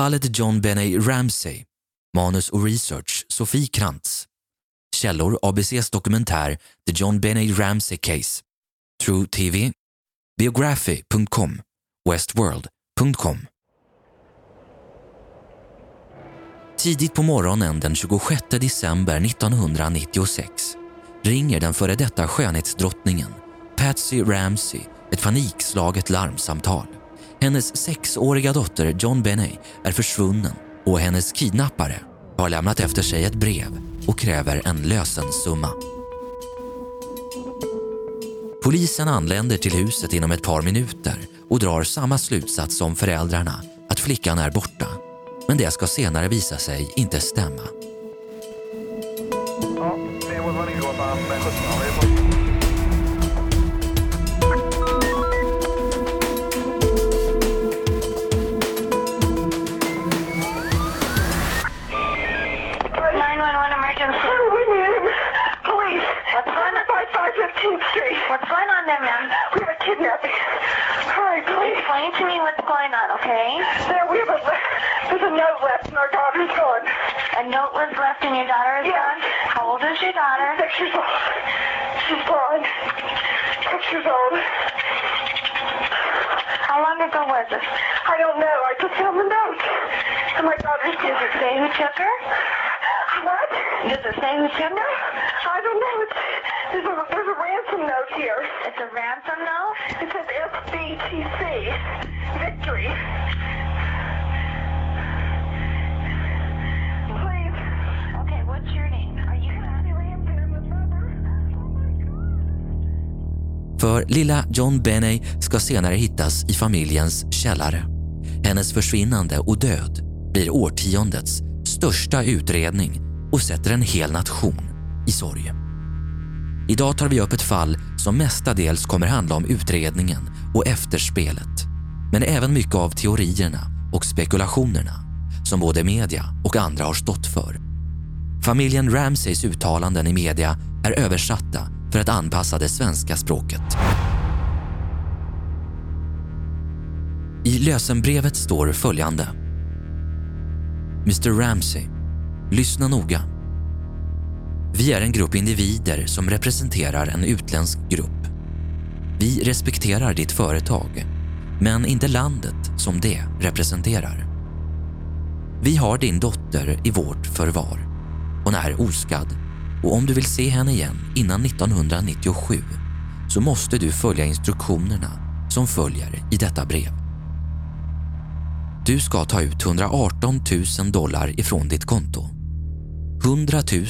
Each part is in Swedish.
Fallet John Benny Ramsey. Manus och research Sofie Krantz. Källor ABCs dokumentär The John Benny Ramsey Case. True TV. Biography.com. Westworld.com. Tidigt på morgonen den 26 december 1996 ringer den före detta skönhetsdrottningen Patsy Ramsey ett panikslaget larmsamtal. Hennes sexåriga dotter John Benney är försvunnen och hennes kidnappare har lämnat efter sig ett brev och kräver en lösensumma. Polisen anländer till huset inom ett par minuter och drar samma slutsats som föräldrarna, att flickan är borta. Men det ska senare visa sig inte stämma. Was? I don't know. I just found the note. And my daughter's Does it say who took her? What? Does it say who took her? I don't know. It's, there's, a, there's a ransom note here. It's a ransom note? It says FBTC. Victory. För lilla John Benney ska senare hittas i familjens källare. Hennes försvinnande och död blir årtiondets största utredning och sätter en hel nation i sorg. Idag tar vi upp ett fall som mestadels kommer handla om utredningen och efterspelet. Men även mycket av teorierna och spekulationerna som både media och andra har stått för. Familjen Ramsays uttalanden i media är översatta för att anpassa det svenska språket. I lösenbrevet står följande. Mr Ramsey, lyssna noga. Vi är en grupp individer som representerar en utländsk grupp. Vi respekterar ditt företag, men inte landet som det representerar. Vi har din dotter i vårt förvar. Hon är oskadd och om du vill se henne igen innan 1997 så måste du följa instruktionerna som följer i detta brev. Du ska ta ut 118 000 dollar ifrån ditt konto. 100 000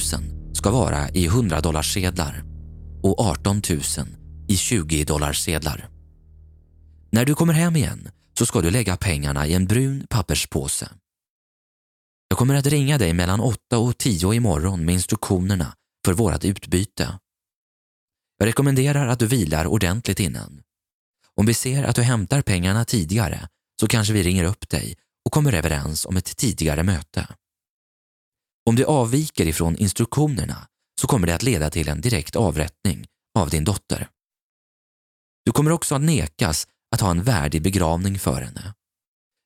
ska vara i 100 dollarsedlar och 18 000 i 20 dollarsedlar. När du kommer hem igen så ska du lägga pengarna i en brun papperspåse. Jag kommer att ringa dig mellan 8 och 10 imorgon med instruktionerna för vårt utbyte. Jag rekommenderar att du vilar ordentligt innan. Om vi ser att du hämtar pengarna tidigare så kanske vi ringer upp dig och kommer överens om ett tidigare möte. Om du avviker ifrån instruktionerna så kommer det att leda till en direkt avrättning av din dotter. Du kommer också att nekas att ha en värdig begravning för henne.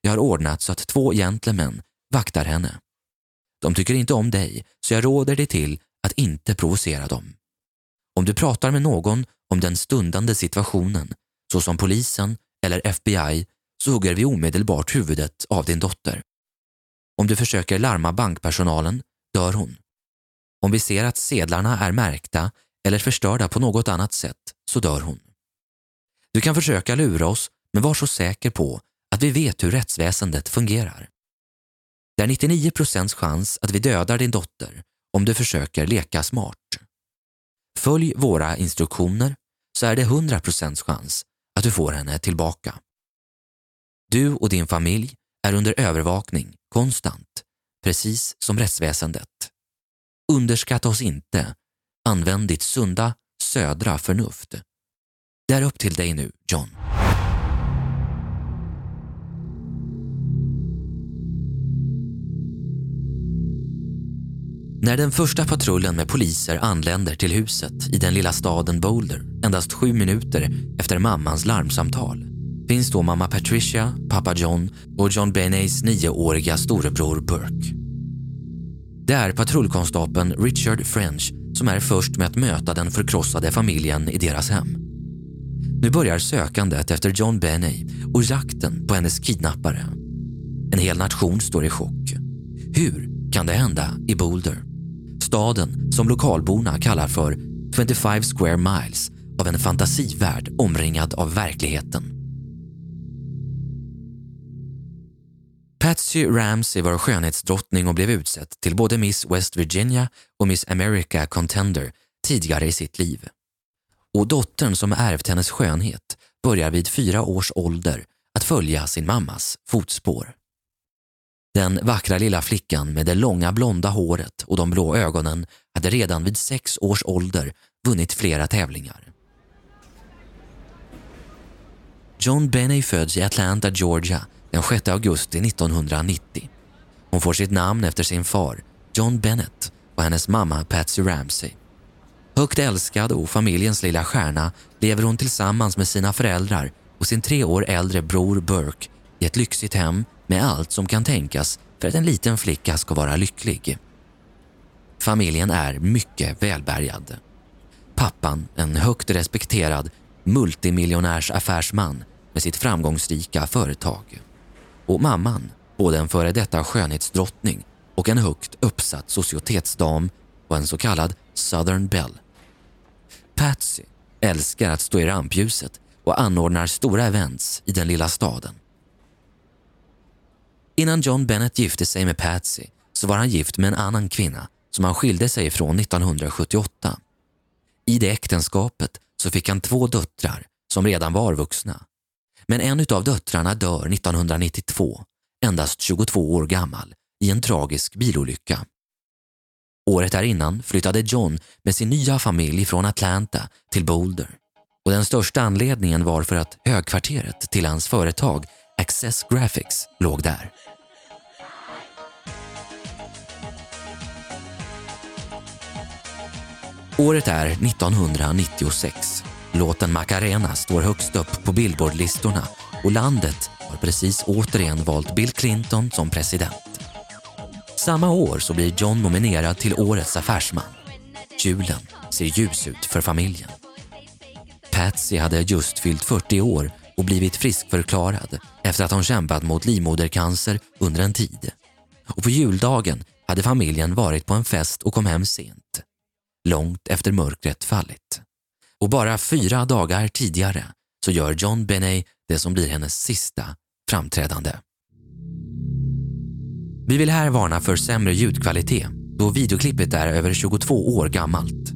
Jag har ordnat så att två gentlemän vaktar henne. De tycker inte om dig, så jag råder dig till att inte provocera dem. Om du pratar med någon om den stundande situationen, såsom polisen eller FBI, så hugger vi omedelbart huvudet av din dotter. Om du försöker larma bankpersonalen dör hon. Om vi ser att sedlarna är märkta eller förstörda på något annat sätt så dör hon. Du kan försöka lura oss, men var så säker på att vi vet hur rättsväsendet fungerar. Det är 99 procents chans att vi dödar din dotter om du försöker leka smart. Följ våra instruktioner så är det 100 procents chans att du får henne tillbaka. Du och din familj är under övervakning konstant, precis som rättsväsendet. Underskatta oss inte. Använd ditt sunda, södra förnuft. Det är upp till dig nu, John. När den första patrullen med poliser anländer till huset i den lilla staden Boulder endast sju minuter efter mammans larmsamtal finns då mamma Patricia, pappa John och John Beneys nioåriga storebror Burke. Det är patrullkonstapeln Richard French som är först med att möta den förkrossade familjen i deras hem. Nu börjar sökandet efter John Benny och jakten på hennes kidnappare. En hel nation står i chock. Hur kan det hända i Boulder? Staden som lokalborna kallar för 25 square miles av en fantasivärld omringad av verkligheten. Patsy Ramsey var skönhetsdrottning och blev utsedd till både Miss West Virginia och Miss America Contender tidigare i sitt liv. Och dottern som ärvt hennes skönhet börjar vid fyra års ålder att följa sin mammas fotspår. Den vackra lilla flickan med det långa blonda håret och de blå ögonen hade redan vid sex års ålder vunnit flera tävlingar. John Benny föds i Atlanta, Georgia den 6 augusti 1990. Hon får sitt namn efter sin far, John Bennett, och hennes mamma Patsy Ramsey. Högt älskad och familjens lilla stjärna lever hon tillsammans med sina föräldrar och sin tre år äldre bror Burke i ett lyxigt hem med allt som kan tänkas för att en liten flicka ska vara lycklig. Familjen är mycket välbärgad. Pappan, en högt respekterad multimiljonärsaffärsman med sitt framgångsrika företag. Och mamman, både en före detta skönhetsdrottning och en högt uppsatt societetsdam och en så kallad Southern Belle. Patsy älskar att stå i rampljuset och anordnar stora events i den lilla staden. Innan John Bennett gifte sig med Patsy så var han gift med en annan kvinna som han skilde sig ifrån 1978. I det äktenskapet så fick han två döttrar som redan var vuxna. Men en av döttrarna dör 1992, endast 22 år gammal, i en tragisk bilolycka. Året därinnan flyttade John med sin nya familj från Atlanta till Boulder. Och den största anledningen var för att högkvarteret till hans företag Access Graphics låg där. Året är 1996. Låten Macarena står högst upp på Billboardlistorna och landet har precis återigen valt Bill Clinton som president. Samma år så blir John nominerad till Årets affärsman. Julen ser ljus ut för familjen. Patsy hade just fyllt 40 år och blivit friskförklarad efter att hon kämpat mot livmodercancer under en tid. Och på juldagen hade familjen varit på en fest och kom hem sent. Långt efter mörkret fallit. Och bara fyra dagar tidigare så gör John Benay det som blir hennes sista framträdande. Vi vill här varna för sämre ljudkvalitet då videoklippet är över 22 år gammalt.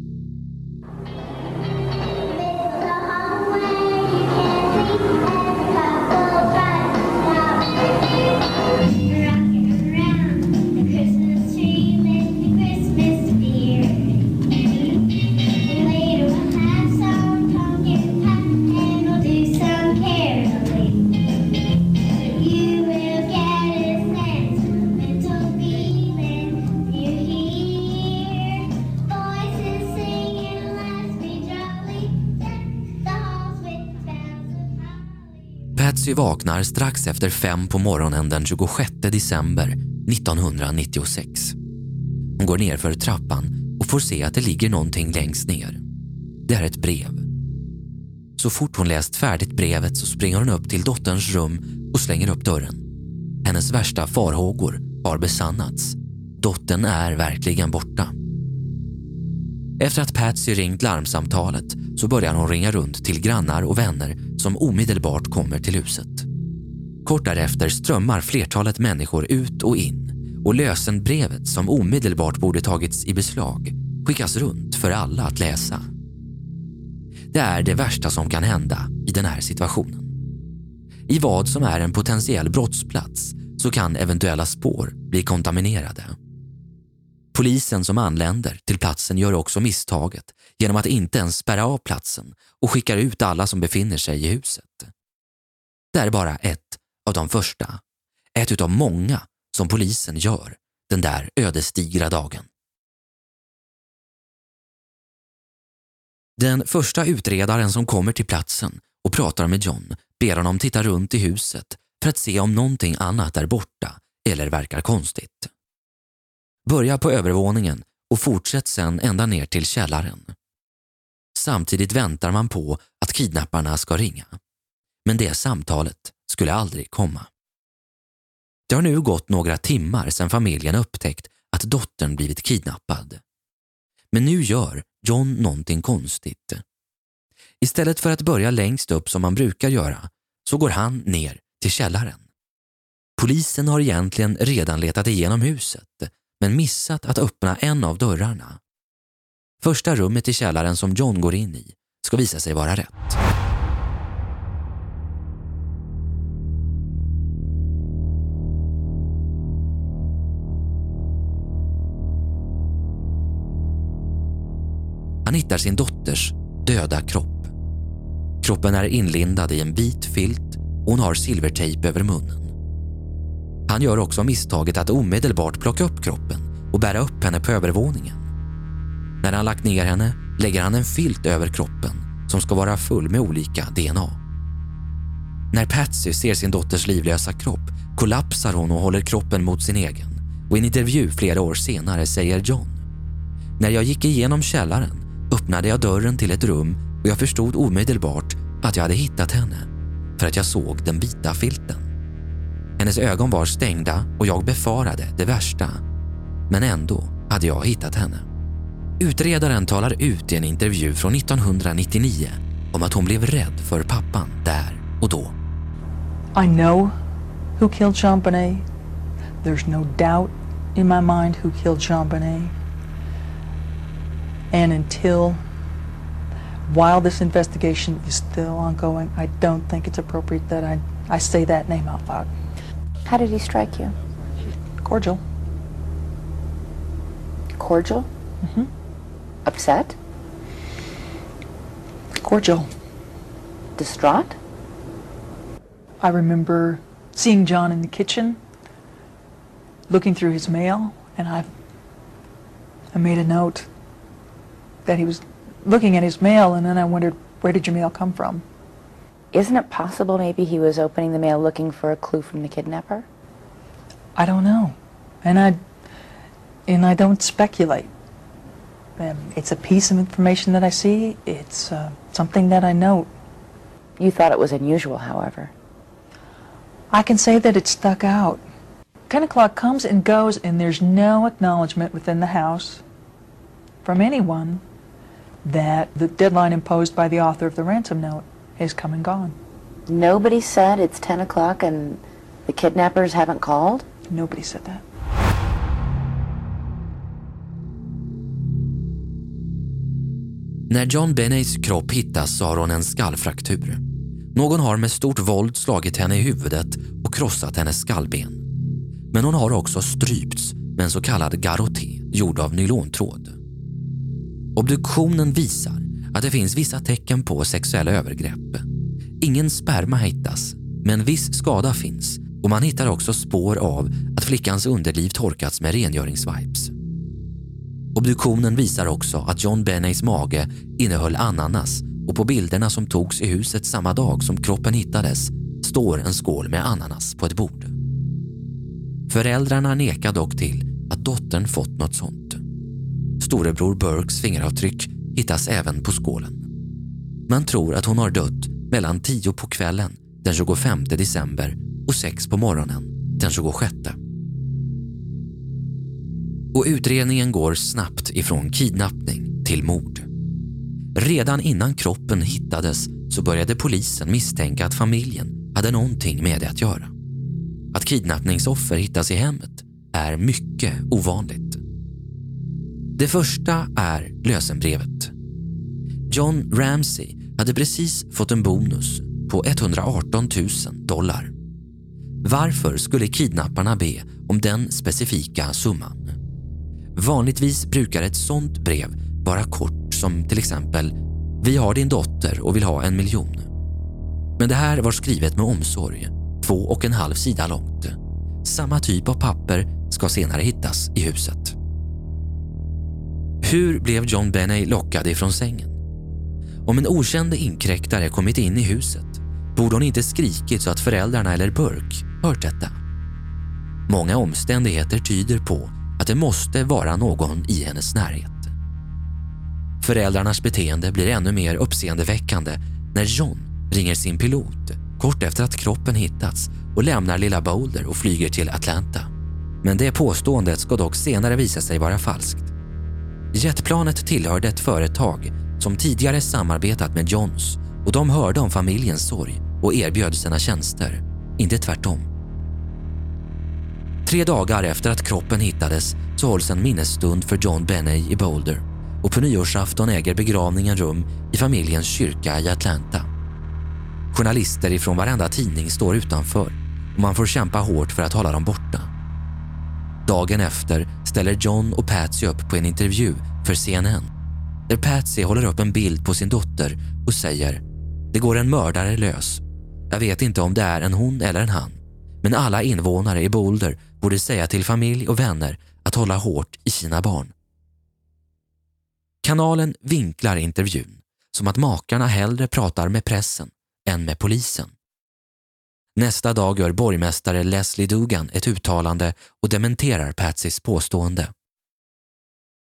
Patsy vaknar strax efter fem på morgonen den 26 december 1996. Hon går ner för trappan och får se att det ligger någonting längst ner. Det är ett brev. Så fort hon läst färdigt brevet så springer hon upp till dotterns rum och slänger upp dörren. Hennes värsta farhågor har besannats. Dottern är verkligen borta. Efter att Patsy ringt larmsamtalet så börjar hon ringa runt till grannar och vänner som omedelbart kommer till huset. Kort därefter strömmar flertalet människor ut och in och lösenbrevet som omedelbart borde tagits i beslag skickas runt för alla att läsa. Det är det värsta som kan hända i den här situationen. I vad som är en potentiell brottsplats så kan eventuella spår bli kontaminerade. Polisen som anländer till platsen gör också misstaget genom att inte ens spärra av platsen och skickar ut alla som befinner sig i huset. Det är bara ett av de första, ett utav många som polisen gör den där ödesdigra dagen. Den första utredaren som kommer till platsen och pratar med John ber honom titta runt i huset för att se om någonting annat är borta eller verkar konstigt. Börja på övervåningen och fortsätt sen ända ner till källaren. Samtidigt väntar man på att kidnapparna ska ringa. Men det samtalet skulle aldrig komma. Det har nu gått några timmar sedan familjen upptäckt att dottern blivit kidnappad. Men nu gör John någonting konstigt. Istället för att börja längst upp som man brukar göra så går han ner till källaren. Polisen har egentligen redan letat igenom huset men missat att öppna en av dörrarna. Första rummet i källaren som John går in i ska visa sig vara rätt. Han hittar sin dotters döda kropp. Kroppen är inlindad i en vit filt och hon har silvertejp över munnen. Han gör också misstaget att omedelbart plocka upp kroppen och bära upp henne på övervåningen. När han lagt ner henne lägger han en filt över kroppen som ska vara full med olika DNA. När Patsy ser sin dotters livlösa kropp kollapsar hon och håller kroppen mot sin egen. Och i en intervju flera år senare säger John När jag gick igenom källaren öppnade jag dörren till ett rum och jag förstod omedelbart att jag hade hittat henne för att jag såg den vita filten. Hennes ögon var stängda och jag befarade det värsta. Men ändå hade jag hittat henne. Utredaren talar ut i en intervju från 1999 om att hon blev rädd för pappan där och då. I know who killed Champagne. There's no doubt in my mind who killed Champagne. And until, while this investigation is still ongoing, I don't think it's appropriate that I, I say that name out loud. How did he strike you? Cordial. Cordial? Mm-hmm. Upset? Cordial. Distraught? I remember seeing John in the kitchen, looking through his mail, and I, I made a note that he was looking at his mail, and then I wondered, where did your mail come from? Isn't it possible maybe he was opening the mail looking for a clue from the kidnapper? I don't know, and I, and I don't speculate. Um, it's a piece of information that I see. It's uh, something that I note. You thought it was unusual, however. I can say that it stuck out. 10 o'clock comes and goes, and there's no acknowledgement within the House from anyone that the deadline imposed by the author of the ransom note is come and gone. Nobody said it's 10 o'clock and the kidnappers haven't called? Nobody said that. När John Benneys kropp hittas så har hon en skallfraktur. Någon har med stort våld slagit henne i huvudet och krossat hennes skallben. Men hon har också strypts med en så kallad garroté gjord av nylontråd. Obduktionen visar att det finns vissa tecken på sexuella övergrepp. Ingen sperma hittas, men viss skada finns och man hittar också spår av att flickans underliv torkats med rengöringswipes. Obduktionen visar också att John Benneys mage innehöll ananas och på bilderna som togs i huset samma dag som kroppen hittades står en skål med ananas på ett bord. Föräldrarna nekar dock till att dottern fått något sånt. Storebror Burkes fingeravtryck hittas även på skålen. Man tror att hon har dött mellan 10 på kvällen den 25 december och 6 på morgonen den 26. Och utredningen går snabbt ifrån kidnappning till mord. Redan innan kroppen hittades så började polisen misstänka att familjen hade någonting med det att göra. Att kidnappningsoffer hittas i hemmet är mycket ovanligt. Det första är lösenbrevet. John Ramsey hade precis fått en bonus på 118 000 dollar. Varför skulle kidnapparna be om den specifika summan? Vanligtvis brukar ett sånt brev vara kort som till exempel “Vi har din dotter och vill ha en miljon”. Men det här var skrivet med omsorg, två och en halv sida långt. Samma typ av papper ska senare hittas i huset. Hur blev John Benney lockad ifrån sängen? Om en okänd inkräktare kommit in i huset borde hon inte skrikit så att föräldrarna eller Burke hört detta. Många omständigheter tyder på att det måste vara någon i hennes närhet. Föräldrarnas beteende blir ännu mer uppseendeväckande när John ringer sin pilot kort efter att kroppen hittats och lämnar lilla Boulder och flyger till Atlanta. Men det påståendet ska dock senare visa sig vara falskt. Jetplanet tillhörde ett företag som tidigare samarbetat med Johns och de hörde om familjens sorg och erbjöd sina tjänster, inte tvärtom. Tre dagar efter att kroppen hittades så hålls en minnesstund för John Benney i Boulder och på nyårsafton äger begravningen rum i familjens kyrka i Atlanta. Journalister ifrån varenda tidning står utanför och man får kämpa hårt för att hålla dem borta. Dagen efter ställer John och Patsy upp på en intervju för CNN där Patsy håller upp en bild på sin dotter och säger “Det går en mördare lös. Jag vet inte om det är en hon eller en han, men alla invånare i Boulder borde säga till familj och vänner att hålla hårt i sina barn.” Kanalen vinklar intervjun som att makarna hellre pratar med pressen än med polisen. Nästa dag gör borgmästare Leslie Dugan ett uttalande och dementerar Patsys påstående.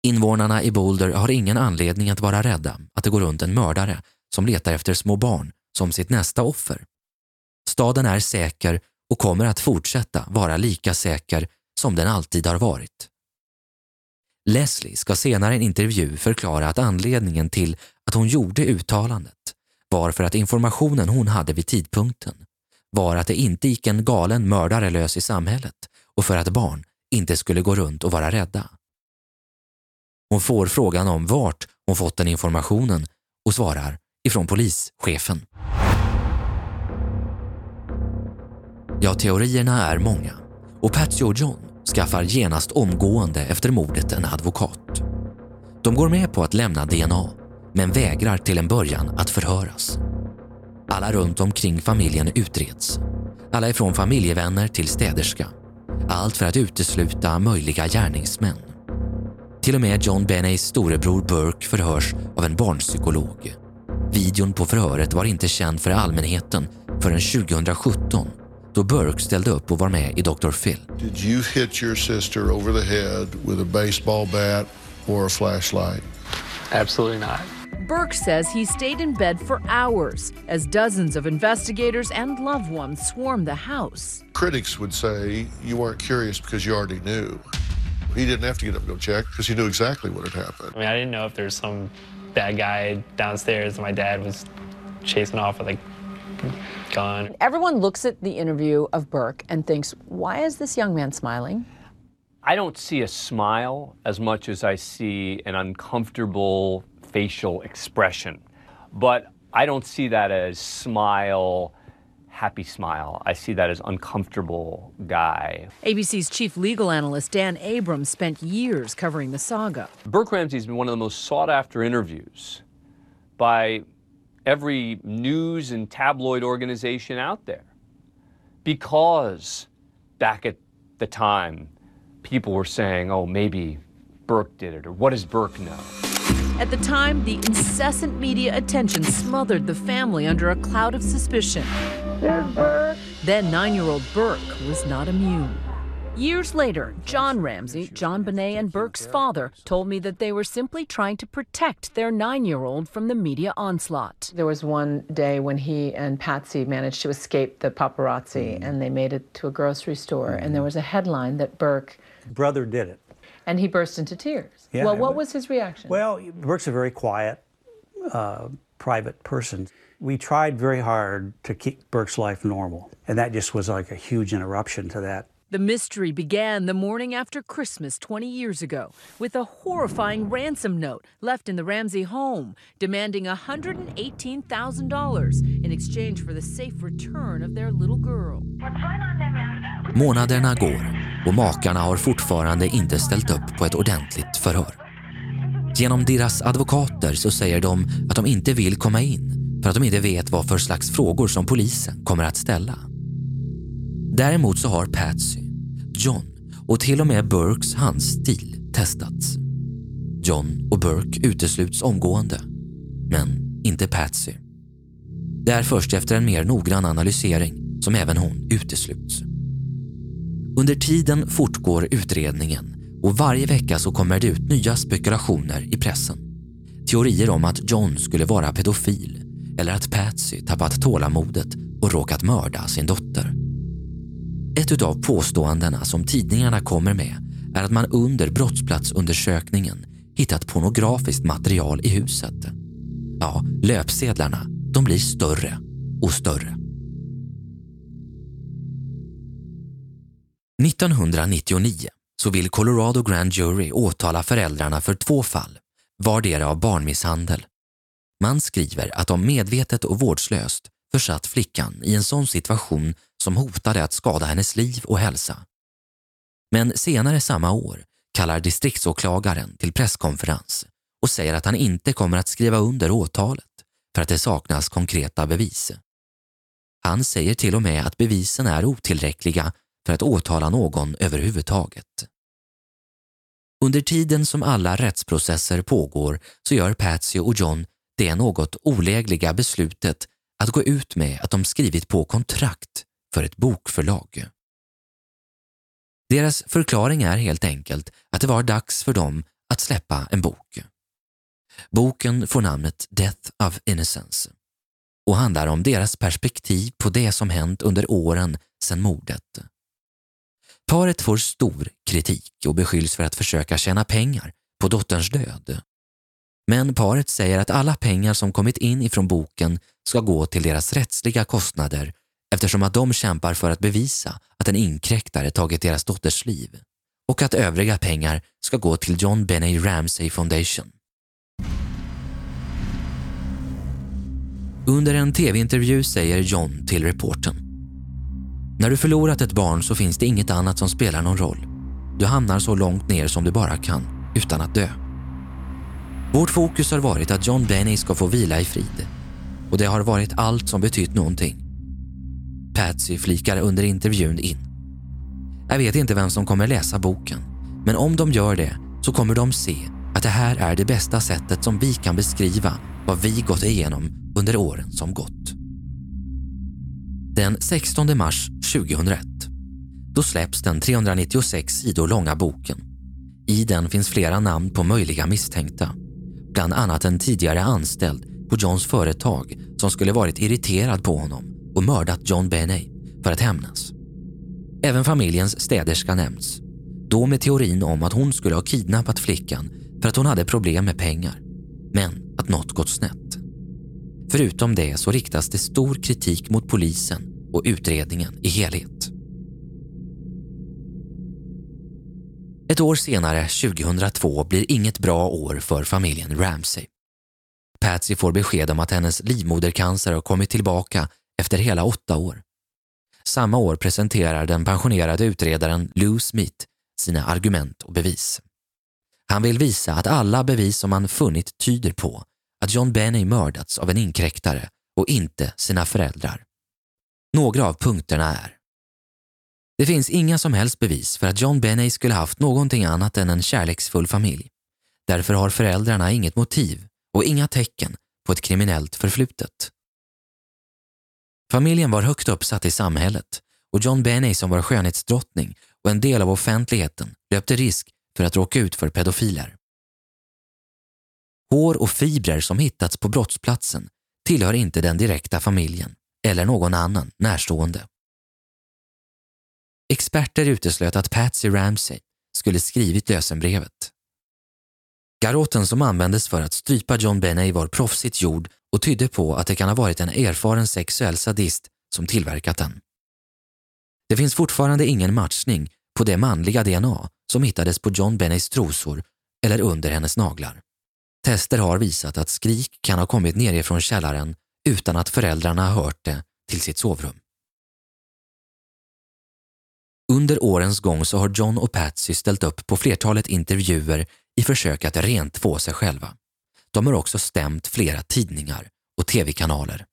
Invånarna i Boulder har ingen anledning att vara rädda att det går runt en mördare som letar efter små barn som sitt nästa offer. Staden är säker och kommer att fortsätta vara lika säker som den alltid har varit. Leslie ska senare i en intervju förklara att anledningen till att hon gjorde uttalandet var för att informationen hon hade vid tidpunkten var att det inte gick en galen mördare lös i samhället och för att barn inte skulle gå runt och vara rädda. Hon får frågan om vart hon fått den informationen och svarar ifrån polischefen. Ja, teorierna är många och Patsy och John skaffar genast omgående efter mordet en advokat. De går med på att lämna DNA men vägrar till en början att förhöras. Alla runt omkring familjen utreds. Alla ifrån familjevänner till städerska. Allt för att utesluta möjliga gärningsmän. Till och med John Benneys storebror Burke förhörs av en barnpsykolog. Videon på förhöret var inte känd för allmänheten förrän 2017 då Burke ställde upp och var med i Dr. Phil. Did you hit your sister over the head with a baseball bat or a flashlight? Absolutely not. Burke says he stayed in bed for hours as dozens of investigators and loved ones swarmed the house. Critics would say you weren't curious because you already knew. He didn't have to get up and go check because he knew exactly what had happened. I mean, I didn't know if there's some bad guy downstairs and my dad was chasing off with a gun. Everyone looks at the interview of Burke and thinks, why is this young man smiling? I don't see a smile as much as I see an uncomfortable facial expression. But I don't see that as smile, happy smile. I see that as uncomfortable guy. ABC's chief legal analyst Dan Abrams spent years covering the saga. Burke Ramsey's been one of the most sought after interviews by every news and tabloid organization out there because back at the time, people were saying, oh, maybe Burke did it, or what does Burke know? At the time, the incessant media attention smothered the family under a cloud of suspicion. Then nine year old Burke was not immune. Years later, John Ramsey, John Bonet, and Burke's father told me that they were simply trying to protect their nine year old from the media onslaught. There was one day when he and Patsy managed to escape the paparazzi mm. and they made it to a grocery store and there mm. was a headline that Burke Brother did it. and he burst into tears. Yeah, well, what but- was his reaction? Well, Burke's a very quiet, uh, private person. We tried very hard to keep Burke's life normal, and that just was like a huge interruption to that. The mystery began the morning after Christmas 20 years ago with a horrifying ransom note left in the Ramsey home demanding $118,000 in exchange for the safe return of their little girl. Månaderna går och makarna har fortfarande inte ställt upp på ett ordentligt förhör. Genom deras advokater så säger de att de inte vill komma in för att de inte vet vad för slags frågor som polisen kommer att ställa. Däremot så har Patsy, John och till och med Burkes handstil testats. John och Burke utesluts omgående. Men inte Patsy. Det är först efter en mer noggrann analysering som även hon utesluts. Under tiden fortgår utredningen och varje vecka så kommer det ut nya spekulationer i pressen. Teorier om att John skulle vara pedofil eller att Patsy tappat tålamodet och råkat mörda sin dotter. Ett av påståendena som tidningarna kommer med är att man under brottsplatsundersökningen hittat pornografiskt material i huset. Ja, löpsedlarna, de blir större och större. 1999 så vill Colorado Grand Jury åtala föräldrarna för två fall, vardera av barnmisshandel. Man skriver att de medvetet och vårdslöst försatt flickan i en sån situation som hotade att skada hennes liv och hälsa. Men senare samma år kallar distriktsåklagaren till presskonferens och säger att han inte kommer att skriva under åtalet för att det saknas konkreta bevis. Han säger till och med att bevisen är otillräckliga för att åtala någon överhuvudtaget. Under tiden som alla rättsprocesser pågår så gör Patsy och John det något olägliga beslutet att gå ut med att de skrivit på kontrakt för ett bokförlag. Deras förklaring är helt enkelt att det var dags för dem att släppa en bok. Boken får namnet Death of Innocence och handlar om deras perspektiv på det som hänt under åren sedan mordet. Paret får stor kritik och beskylls för att försöka tjäna pengar på dotterns död. Men paret säger att alla pengar som kommit in ifrån boken ska gå till deras rättsliga kostnader eftersom att de kämpar för att bevisa att en inkräktare tagit deras dotters liv och att övriga pengar ska gå till John Benny Ramsey Foundation. Under en tv-intervju säger John till reporten när du förlorat ett barn så finns det inget annat som spelar någon roll. Du hamnar så långt ner som du bara kan, utan att dö. Vårt fokus har varit att John Benny ska få vila i frid och det har varit allt som betytt någonting. Patsy flikar under intervjun in. Jag vet inte vem som kommer läsa boken, men om de gör det så kommer de se att det här är det bästa sättet som vi kan beskriva vad vi gått igenom under åren som gått. Den 16 mars 2001 då släpps den 396 sidor långa boken. I den finns flera namn på möjliga misstänkta. Bland annat en tidigare anställd på Johns företag som skulle varit irriterad på honom och mördat John Benney för att hämnas. Även familjens städerska nämns. Då med teorin om att hon skulle ha kidnappat flickan för att hon hade problem med pengar. Men att något gått snett. Förutom det så riktas det stor kritik mot polisen och utredningen i helhet. Ett år senare, 2002, blir inget bra år för familjen Ramsey. Patsy får besked om att hennes livmodercancer har kommit tillbaka efter hela åtta år. Samma år presenterar den pensionerade utredaren Lou Smith sina argument och bevis. Han vill visa att alla bevis som han funnit tyder på att John Benny mördats av en inkräktare och inte sina föräldrar. Några av punkterna är Det finns inga som helst bevis för att John Benny skulle haft någonting annat än en kärleksfull familj. Därför har föräldrarna inget motiv och inga tecken på ett kriminellt förflutet. Familjen var högt uppsatt i samhället och John Benny som var skönhetsdrottning och en del av offentligheten löpte risk för att råka ut för pedofiler. Hår och fibrer som hittats på brottsplatsen tillhör inte den direkta familjen eller någon annan närstående. Experter uteslöt att Patsy Ramsey skulle skrivit lösenbrevet. Garoten som användes för att strypa John Benney var proffsigt gjord och tydde på att det kan ha varit en erfaren sexuell sadist som tillverkat den. Det finns fortfarande ingen matchning på det manliga DNA som hittades på John Benneys trosor eller under hennes naglar. Tester har visat att skrik kan ha kommit nerifrån källaren utan att föräldrarna har hört det till sitt sovrum. Under årens gång så har John och Patsy ställt upp på flertalet intervjuer i försök att rent få sig själva. De har också stämt flera tidningar och tv-kanaler.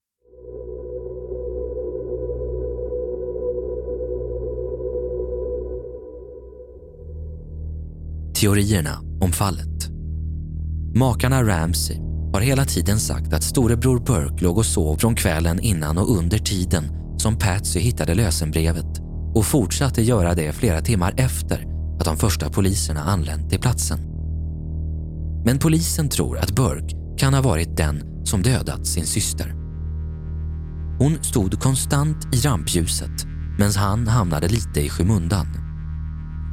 Teorierna om fallet. Makarna Ramsey har hela tiden sagt att storebror Burke låg och sov från kvällen innan och under tiden som Patsy hittade lösenbrevet och fortsatte göra det flera timmar efter att de första poliserna anlänt till platsen. Men polisen tror att Burke kan ha varit den som dödat sin syster. Hon stod konstant i rampljuset medan han hamnade lite i skymundan.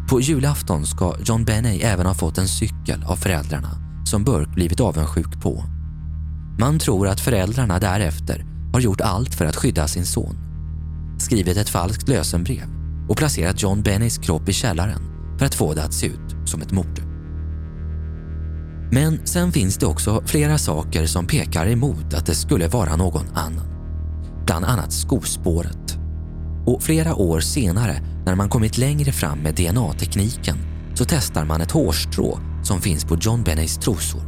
På julafton ska John Benney även ha fått en cykel av föräldrarna som Burke blivit avundsjuk på. Man tror att föräldrarna därefter har gjort allt för att skydda sin son. Skrivit ett falskt lösenbrev och placerat John Bennys kropp i källaren för att få det att se ut som ett mord. Men sen finns det också flera saker som pekar emot att det skulle vara någon annan. Bland annat skospåret. Och flera år senare, när man kommit längre fram med DNA-tekniken, så testar man ett hårstrå som finns på John Benneys trosor.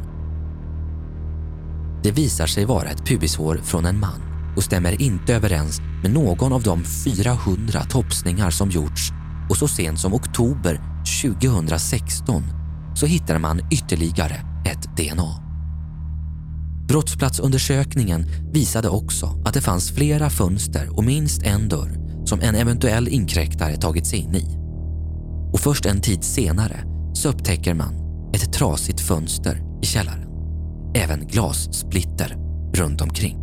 Det visar sig vara ett pubishår från en man och stämmer inte överens med någon av de 400 topsningar som gjorts och så sent som oktober 2016 så hittar man ytterligare ett DNA. Brottsplatsundersökningen visade också att det fanns flera fönster och minst en dörr som en eventuell inkräktare tagit sig in i. Och först en tid senare så upptäcker man ett trasigt fönster i källaren. Även glassplitter runt omkring.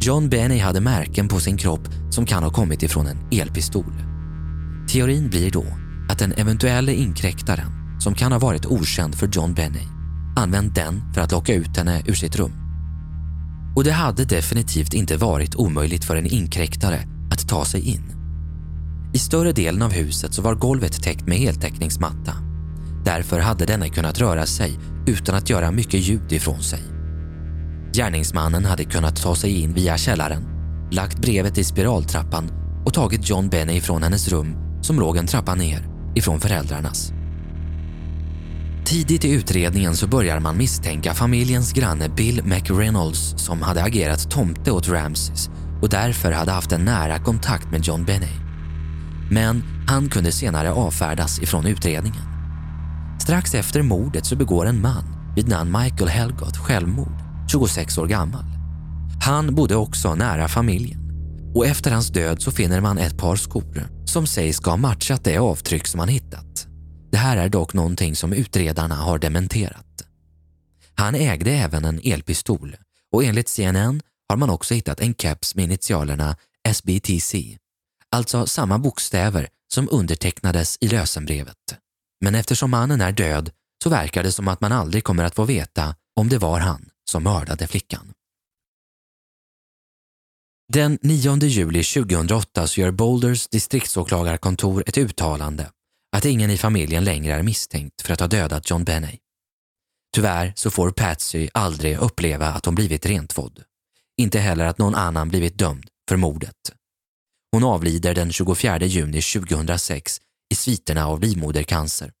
John Benny hade märken på sin kropp som kan ha kommit ifrån en elpistol. Teorin blir då att den eventuella inkräktaren, som kan ha varit okänd för John Benny, använt den för att locka ut henne ur sitt rum. Och det hade definitivt inte varit omöjligt för en inkräktare att ta sig in. I större delen av huset så var golvet täckt med heltäckningsmatta. Därför hade denne kunnat röra sig utan att göra mycket ljud ifrån sig. Gärningsmannen hade kunnat ta sig in via källaren, lagt brevet i spiraltrappan och tagit John Benny ifrån hennes rum som låg en trappa ner ifrån föräldrarnas. Tidigt i utredningen så börjar man misstänka familjens granne Bill McReynolds som hade agerat tomte åt Ramses och därför hade haft en nära kontakt med John Benny. Men han kunde senare avfärdas ifrån utredningen. Strax efter mordet så begår en man vid namn Michael Helgott självmord, 26 år gammal. Han bodde också nära familjen och efter hans död så finner man ett par skor som sägs ska ha matchat det avtryck som man hittat. Det här är dock någonting som utredarna har dementerat. Han ägde även en elpistol och enligt CNN har man också hittat en keps med initialerna SBTC, alltså samma bokstäver som undertecknades i lösenbrevet. Men eftersom mannen är död så verkar det som att man aldrig kommer att få veta om det var han som mördade flickan. Den 9 juli 2008 så gör Boulders distriktsåklagarkontor ett uttalande att ingen i familjen längre är misstänkt för att ha dödat John Benney. Tyvärr så får Patsy aldrig uppleva att hon blivit rentvådd. Inte heller att någon annan blivit dömd för mordet. Hon avlider den 24 juni 2006 i sviterna av livmodercancer.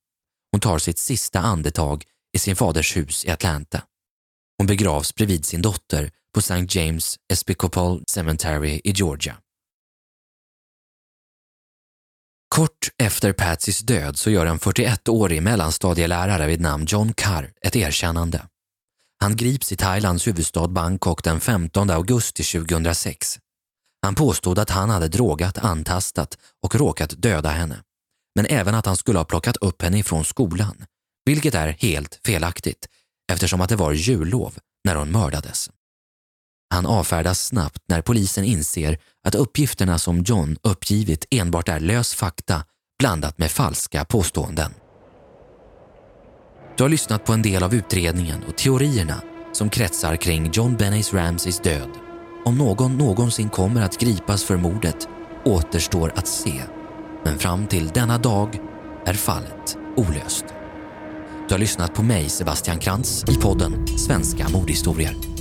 Hon tar sitt sista andetag i sin faders hus i Atlanta. Hon begravs bredvid sin dotter på St. James Episcopal Cemetery i Georgia. Kort efter Patsys död så gör en 41-årig mellanstadielärare vid namn John Carr ett erkännande. Han grips i Thailands huvudstad Bangkok den 15 augusti 2006. Han påstod att han hade drogat, antastat och råkat döda henne. Men även att han skulle ha plockat upp henne ifrån skolan, vilket är helt felaktigt eftersom att det var jullov när hon mördades. Han avfärdas snabbt när polisen inser att uppgifterna som John uppgivit enbart är lös fakta blandat med falska påståenden. Du har lyssnat på en del av utredningen och teorierna som kretsar kring John Bennys Ramsays död. Om någon någonsin kommer att gripas för mordet återstår att se. Men fram till denna dag är fallet olöst. Du har lyssnat på mig, Sebastian Krantz, i podden Svenska mordhistorier.